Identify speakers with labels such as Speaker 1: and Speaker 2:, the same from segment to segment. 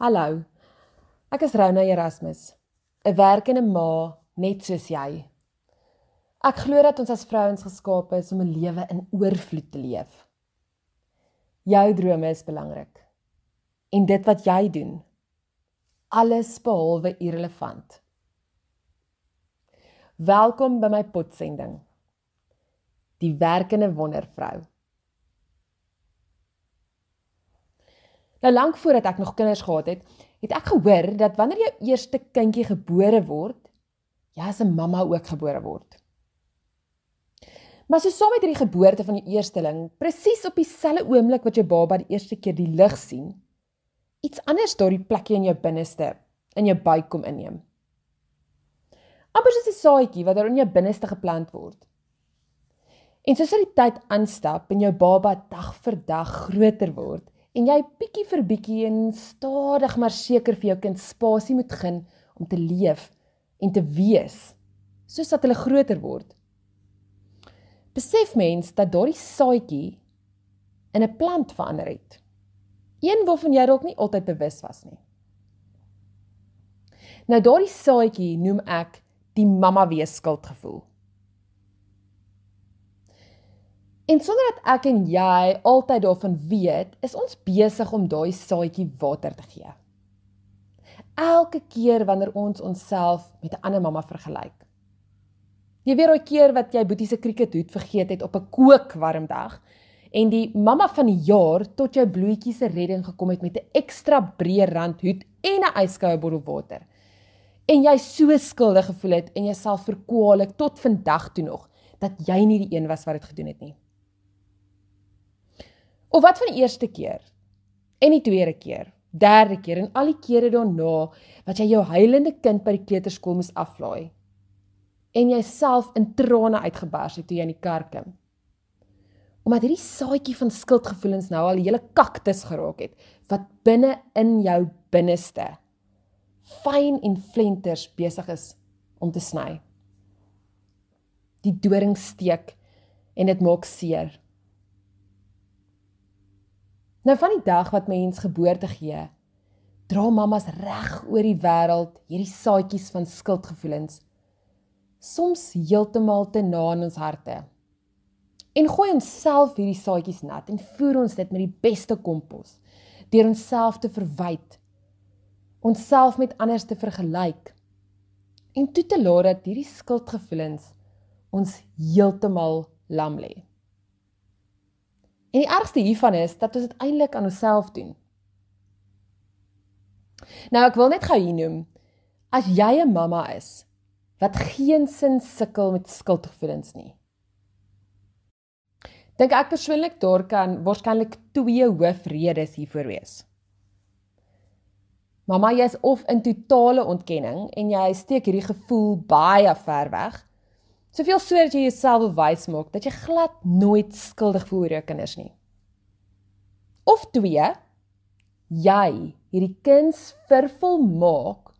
Speaker 1: Hallo. Ek is Rona Erasmus, 'n werkende ma net soos jy. Ek glo dat ons as vrouens geskape is om 'n lewe in oorvloed te leef. Jou drome is belangrik. En dit wat jy doen, alles behalwe irrelevant. Welkom by my potsending. Die werkende wondervrou. Nou lank voordat ek nog kinders gehad het, het ek gehoor dat wanneer jou eerste kindjie gebore word, jy as 'n mamma ook gebore word. Maar so saam met hierdie geboorte van die eersteling, presies op dieselfde oomblik wat jou baba die eerste keer die lig sien, iets anders daardie plekkie in jou binneste, in jou buik kom inneem. Amper soos 'n saadjie wat daar in jou binneste geplant word. En soos die tyd aanstap en jou baba dag vir dag groter word, en jy bietjie vir bietjie en stadig maar seker vir jou kind spasie moet gun om te leef en te wees soos dat hulle groter word. Besef mens dat daardie saadjie in 'n plant verander het. Een waarvan jy dalk nie altyd bewus was nie. Nou daardie saadjie noem ek die mamma wees skuldgevoel. En sonder dat ek en jy altyd daarvan weet, is ons besig om daai saadjie water te gee. Elke keer wanneer ons onsself met 'n ander mamma vergelyk. Jy weet daai keer wat jy Boetie se kriekethoed vergeet het op 'n kookwarm dag en die mamma van die jaar tot jou bloetjie se redding gekom het met 'n ekstra breë randhoed en 'n yskoue bottel water. En jy so skuldig gevoel het en jouself verkwalik tot vandag toe nog dat jy nie die een was wat dit gedoen het nie. Of wat van die eerste keer? En die tweede keer, derde keer en al die kere daarna wat jy jou huilende kind by die kleuterskool moes aflaai. En jouself in trane uitgebars het toe jy in die kar klim. Omdat hierdie saadjie van skuldgevoelens nou al 'n hele kaktus geraak het wat binne in jou binneste fyn en flenters besig is om te sny. Die doring steek en dit maak seer. Nou van die dag wat mens geboorte gee, dra mammas reg oor die wêreld hierdie saadjies van skuldgevoelens soms heeltemal te na in ons harte. En gooi ons self hierdie saadjies nat en voer ons dit met die beste kompos deur onsself te verwyd, onsself met ander te vergelyk en toe te laat dat hierdie skuldgevoelens ons heeltemal lam lê. En die ergste hiervan is dat ons dit eintlik aan onsself doen. Nou ek wil net gou hier noem, as jy 'n mamma is wat geen sin sukkel met skuldgevoelens nie. Dink ek persoonlik daar kan waarskynlik twee hoofredes hiervoor wees. Mamma, jy is of in totale ontkenning en jy steek hierdie gevoel baie ver weg Soveel so dat jy jouself bewys maak dat jy glad nooit skuldig voel oor jou kinders nie. Of twee, jy hierdie kinds vervul maak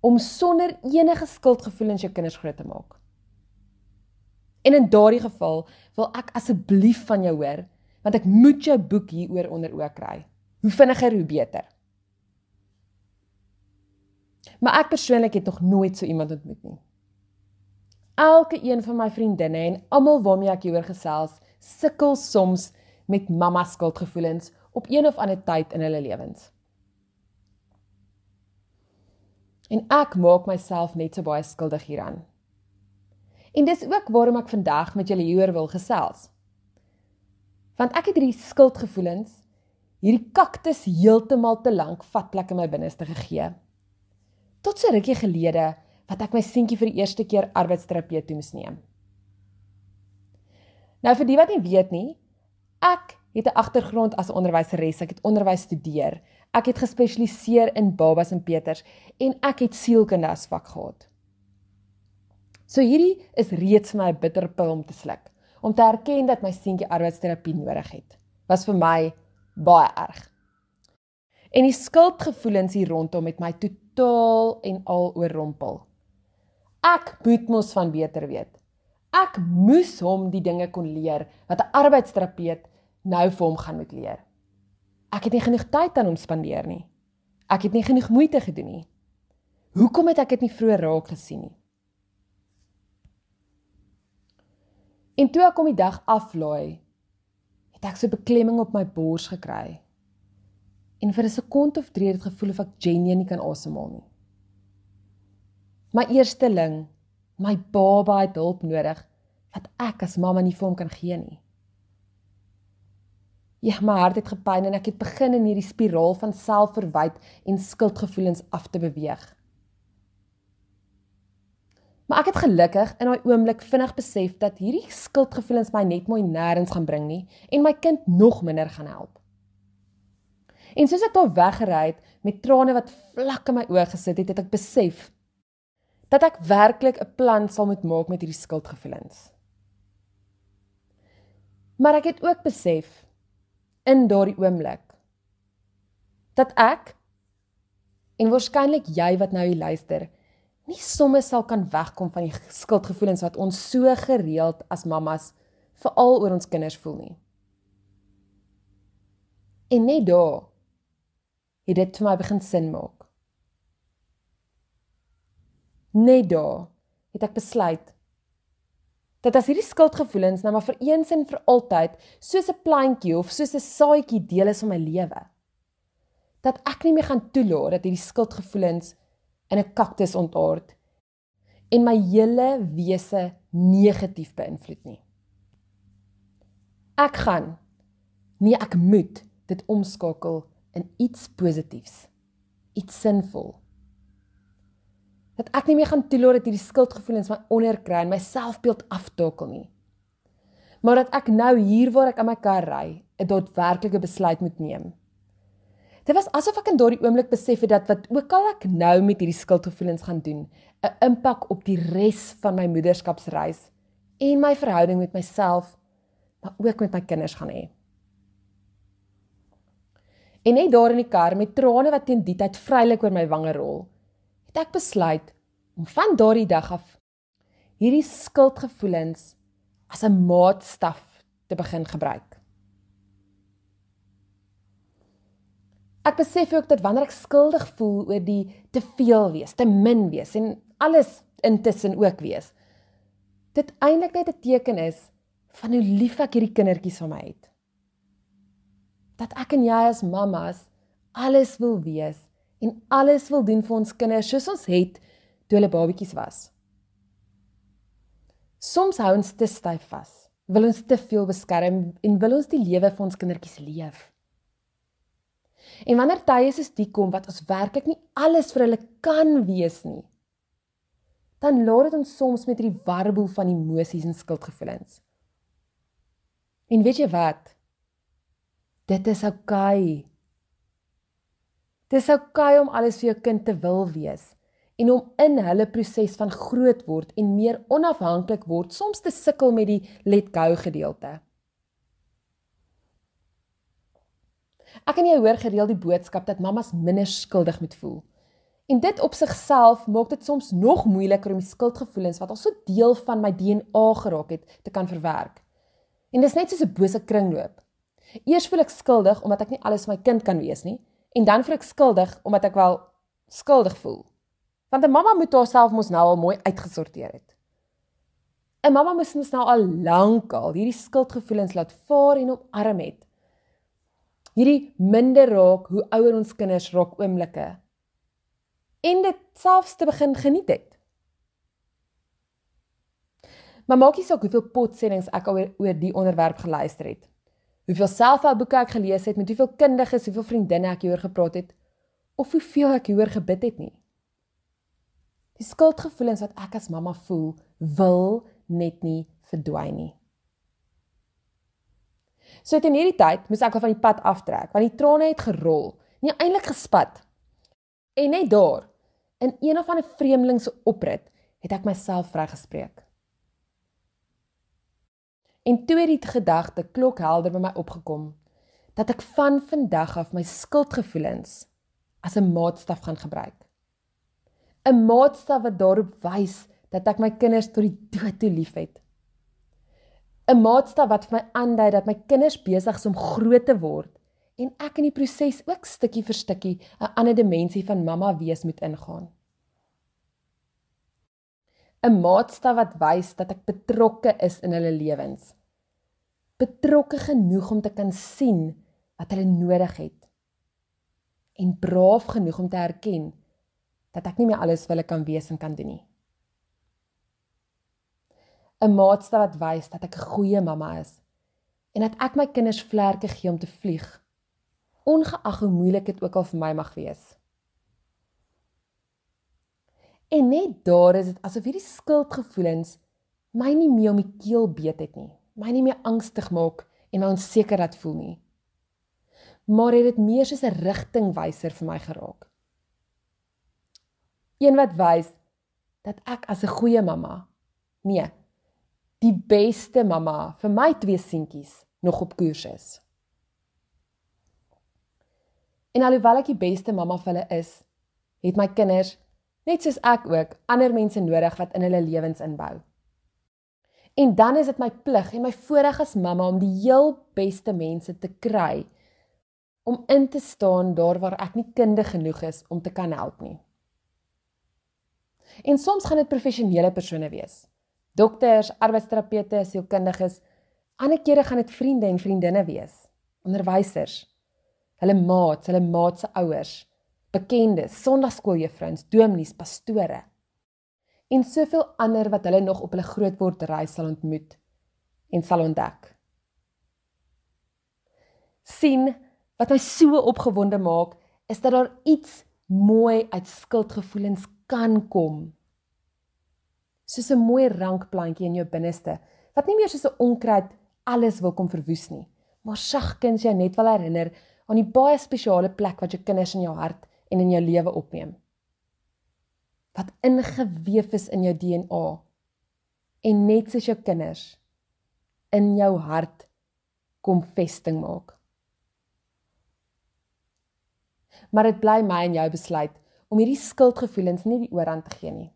Speaker 1: om sonder enige skuldgevoelens jou kinders groot te maak. En in daardie geval wil ek asseblief van jou hoor, want ek moet jou boek hieroor onder oë kry. Hoe vinniger hoe beter. Maar ek persoonlik het nog nooit so iemand ontmoet nie elke een van my vriendinne en almal waarmee ek hieroor gesels, sukkel soms met mamma skuldgevoelens op een of ander tyd in hulle lewens. En ek maak myself net so baie skuldig hieraan. En dis ook waarom ek vandag met julle hieroor wil gesels. Want ek het hierdie skuldgevoelens, hierdie kaktus heeltemal te lank vatplek in my binneste gegee. Tot so rukkie gelede wat ek my seentjie vir die eerste keer arbeidsterapeut toe moes neem. Nou vir die wat nie weet nie, ek het 'n agtergrond as 'n onderwyseres. Ek het onderwys studeer. Ek het gespesialiseer in babas en peters en ek het sielkunde as vak gehad. So hierdie is reeds vir my 'n bitterpil om te sluk, om te erken dat my seentjie arbeidsterapie nodig het. Was vir my baie erg. En die skuldgevoelens hier rondom het my totaal en al oorrompel. Ek moet mos van beter weet. Ek moes hom die dinge kon leer wat 'n arbeidsterapeut nou vir hom gaan moet leer. Ek het nie genoeg tyd aan hom spandeer nie. Ek het nie genoeg moeite gedoen nie. Hoekom het ek dit nie vroeër raak gesien nie? En toe ek om die dag aflaai, het ek so beklemming op my bors gekry. En vir 'n sekond of 3 het dit gevoel of ek genuen nie kan asemhaal nie. My eersteling, my baba het hulp nodig wat ek as mamma nie vir hom kan gee nie. Ja, my hart het gepyn en ek het begin in hierdie spiraal van selfverwyd en skuldgevoelens af te beweeg. Maar ek het gelukkig in daai oomblik vinnig besef dat hierdie skuldgevoelens my net mooi nêrens gaan bring nie en my kind nog minder gaan help. En soos ek daar weggery het met trane wat vlak in my oë gesit het, het ek besef dat ek werklik 'n plan sal moet maak met hierdie skuldgevoelens. Maar ek het ook besef in daardie oomblik dat ek en waarskynlik jy wat nou hier luister nie somme sal kan wegkom van die skuldgevoelens wat ons so gereeld as mammas veral oor ons kinders voel nie. En net daar het dit vir my begin sin maak. Net daar het ek besluit. Dat as hierdie skuldgevoelens nou maar vir eens en vir altyd soos 'n plantjie of soos 'n saadjie deel is van my lewe, dat ek nie meer gaan toelaat dat hierdie skuldgevoelens in 'n kaktus ontaard en my hele wese negatief beïnvloed nie. Ek gaan. Nee, ek moet dit omskakel in iets positiefs, iets sinvol dat ek nie meer gaan toelaat dat hierdie skuldgevoelens my onderkry en my selfbeeld aftakel nie. Maar dat ek nou hier waar ek aan my kar ry, 'n daadwerklike besluit moet neem. Dit was asof ek in daardie oomblik besef het dat wat ook al ek nou met hierdie skuldgevoelens gaan doen, 'n impak op die res van my moederskapsreis en my verhouding met myself, maar ook met my kinders gaan hê. En net daar in die kar met trane wat teen die tyd vrylik oor my wange rol, het ek besluit om van daardie dag af hierdie skuldgevoelens as 'n maatstaf te begin gebruik. Ek besef ook dat wanneer ek skuldig voel oor die te veel wees, te min wees en alles intussen ook wees, dit eintlik net 'n teken is van hoe lief ek hierdie kindertjies van my het. Dat ek en jy as mammas alles wil wees en alles wil doen vir ons kinders soos ons het toe hulle babetjies was. Soms hou ons te styf vas, wil ons te veel beskerm en wil ons die lewe vir ons kindertjies leef. En wanneer tye soos die kom wat ons werklik nie alles vir hulle kan wees nie, dan laat dit ons soms met die warboel van emosies en skuldgevoelens. En weet jy wat? Dit is oukei. Okay. Dis oukei okay om alles vir jou kind te wil wees en om in hulle proses van groot word en meer onafhanklik word soms te sukkel met die let go gedeelte. Ek en jy hoor gereeld die boodskap dat mammas minder skuldig moet voel. En dit op sigself maak dit soms nog moeiliker om die skuldgevoelens wat al so deel van my DNA geraak het te kan verwerk. En dis net soos 'n bose kringloop. Eers voel ek skuldig omdat ek nie alles vir my kind kan wees nie, en dan voel ek skuldig omdat ek wel skuldig voel. Want 'n mamma moet haarself mos nou al mooi uitgesorteer het. 'n Mamma moet mos nou al lank al hierdie skuldgevoelens laat vaar en omarm het. Hierdie minder raak hoe ouer ons kinders raak oomblikke. En dit selfs te begin geniet het. Maar maak nie saak hoeveel potsendings ek al oor die onderwerp geluister het hoeveel selfhelpboeke ek gelees het, met hoeveel kundiges, hoeveel vriendinne ek hieroor gepraat het of hoeveel ek hieroor gebid het nie. Die skuldgevoelens wat ek as mamma voel, wil net nie verdwyn nie. So teen hierdie tyd moes ek al van die pad aftrek want die trane het gerol, nie eintlik gespat. En net daar in een of ander vreemdeling se oprit het ek myself vrygespreek. En toe het die gedagte klokhelder by my opgekom dat ek van vandag af my skuldgevoelens as 'n maatstaf gaan gebruik. 'n Maatstaf wat daarop wys dat ek my kinders tot die dood toe liefhet. 'n Maatstaf wat vir my aandui dat my kinders besig is om groot te word en ek in die proses ook stukkie vir stukkie 'n ander dimensie van mamma wees moet ingaan. 'n Maatstaf wat wys dat ek betrokke is in hulle lewens. Betrokke genoeg om te kan sien wat hulle nodig het en braaf genoeg om te erken dat ek nie meer alles vir hulle kan wees en kan doen nie. 'n Maatstaf wat wys dat ek 'n goeie mamma is en dat ek my kinders vlerke gee om te vlieg, ongeag hoe moeilik dit ook al vir my mag wees. En net daar is dit asof hierdie skuldgevoelens my nie meer om die keel beet het nie, my nie meer angstig maak en my onseker laat voel nie maar het dit meer soos 'n rigtingwyser vir my geraak. Een wat wys dat ek as 'n goeie mamma, nee, die beste mamma vir my twee seentjies nog op koers is. En alhoewel ek die beste mamma vir hulle is, het my kinders, net soos ek ook, ander mense nodig wat in hulle lewens inbou. En dan is dit my plig en my voorreg as mamma om die heel beste mense te kry om in te staan daar waar ek nie kundig genoeg is om te kan help nie. En soms gaan dit professionele persone wees. Dokters, arbeidsterapeute, sielkundiges. Ander kere gaan dit vriende en vriendinne wees. Onderwysers. Hulle maats, hulle maats se ouers, bekendes, sonnaarskooljuffrouens, dominees, pastore. En soveel ander wat hulle nog op hulle grootword reis sal ontmoet en sal ontdek. sien wat my so opgewonde maak, is dat daar iets mooi uit skuldgevoelens kan kom. Soos 'n mooi rankplantjie in jou binneste wat nie meer soos 'n onkruid alles wil kom verwoes nie, maar sagkens jou net wil herinner aan die baie spesiale plek wat jou kinders in jou hart en in jou lewe opneem. Wat ingeweef is in jou DNA en net soos jou kinders in jou hart kom vesting maak maar dit bly my en jou besluit om hierdie skuldgevoelens nie die oorhand te gee nie.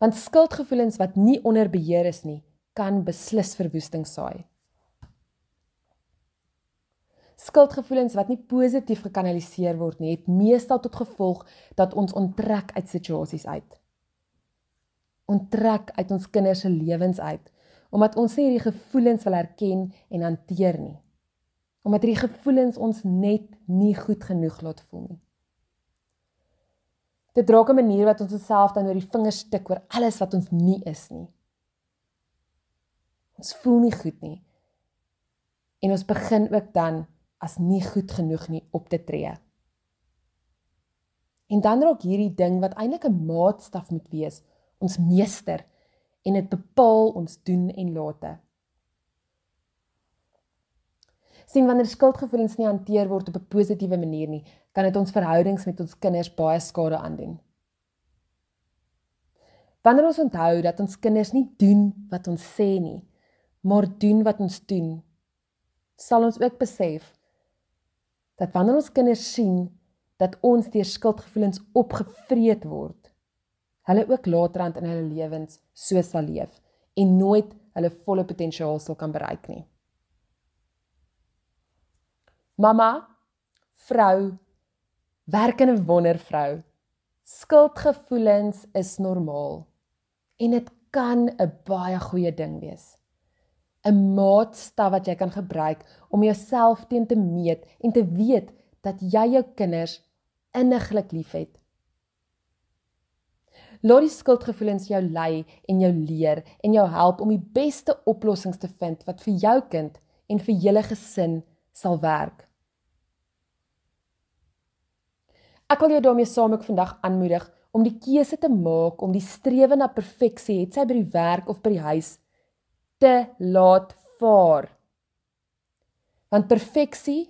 Speaker 1: Want skuldgevoelens wat nie onder beheer is nie, kan beslis verwoesting saai. Skuldgevoelens wat nie positief gekanaliseer word nie, het meestal tot gevolg dat ons onttrek uit situasies uit. Onttrek uit ons kinders se lewens uit omdat ons nie hierdie gevoelens wil erken en hanteer nie omdat hierdie gevoelens ons net nie goed genoeg laat voel nie. Dit draak 'n manier wat ons onsself dan oor die vingers tik oor alles wat ons nie is nie. Ons voel nie goed nie. En ons begin ook dan as nie goed genoeg nie op te tree. En dan raak hierdie ding wat eintlik 'n maatstaf moet wees, ons meester en dit bepaal ons doen en late sien wanneer skuldgevoelens nie hanteer word op 'n positiewe manier nie, kan dit ons verhoudings met ons kinders baie skade aandoen. Wanneer ons onthou dat ons kinders nie doen wat ons sê nie, maar doen wat ons doen, sal ons ook besef dat wanneer ons kinders sien dat ons deur skuldgevoelens opgevreet word, hulle ook laterand in hulle lewens so sal leef en nooit hulle volle potensiaal sal kan bereik nie. Mamma, vrou, werkende wondervrou. Skuldgevoelens is normaal en dit kan 'n baie goeie ding wees. 'n Maatstaf wat jy kan gebruik om jouself teen te meet en te weet dat jy jou kinders inniglik liefhet. Laat die skuldgevoelens jou lei en jou leer en jou help om die beste oplossings te vind wat vir jou kind en vir julle gesin sal werk. Ek wil jou daarmee saam ook vandag aanmoedig om die keuse te maak om die strewe na perfeksie, het sy by die werk of by die huis, te laat vaar. Want perfeksie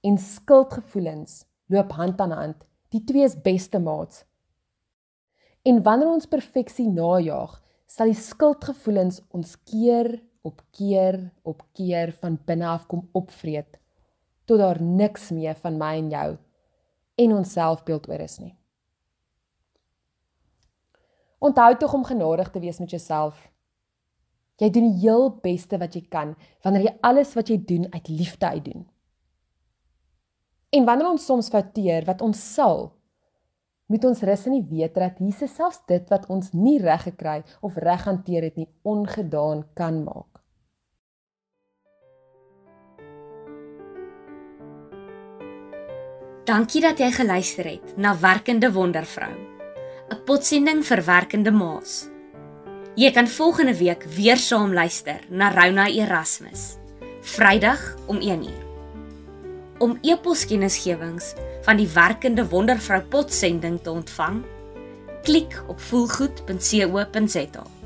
Speaker 1: en skuldgevoelens loop hand aan hand. Die twee is beste maats. En wanneer ons perfeksie najag, sal die skuldgevoelens ons keer op keer op keer van binne af kom opvreet tot daar niks meer van my en jou en ons selfbeeld oor is nie. Onthou tog om genadig te wees met jouself. Jy doen die heel beste wat jy kan wanneer jy alles wat jy doen uit liefde uitdoen. En wanneer ons soms fouteer wat ons sal, moet ons rus in die wete dat Jesus selfs dit wat ons nie reg gekry of reg hanteer het nie ongedaan kan maak.
Speaker 2: Dankie dat jy geluister het na Werkende Wondervrou, 'n potsending vir werkende ma's. Jy kan volgende week weer saam luister na Rona Erasmus, Vrydag om 1uur om e-poskennisgewings van die werkende wondervrou potsending te ontvang, klik op voelgoed.co.za.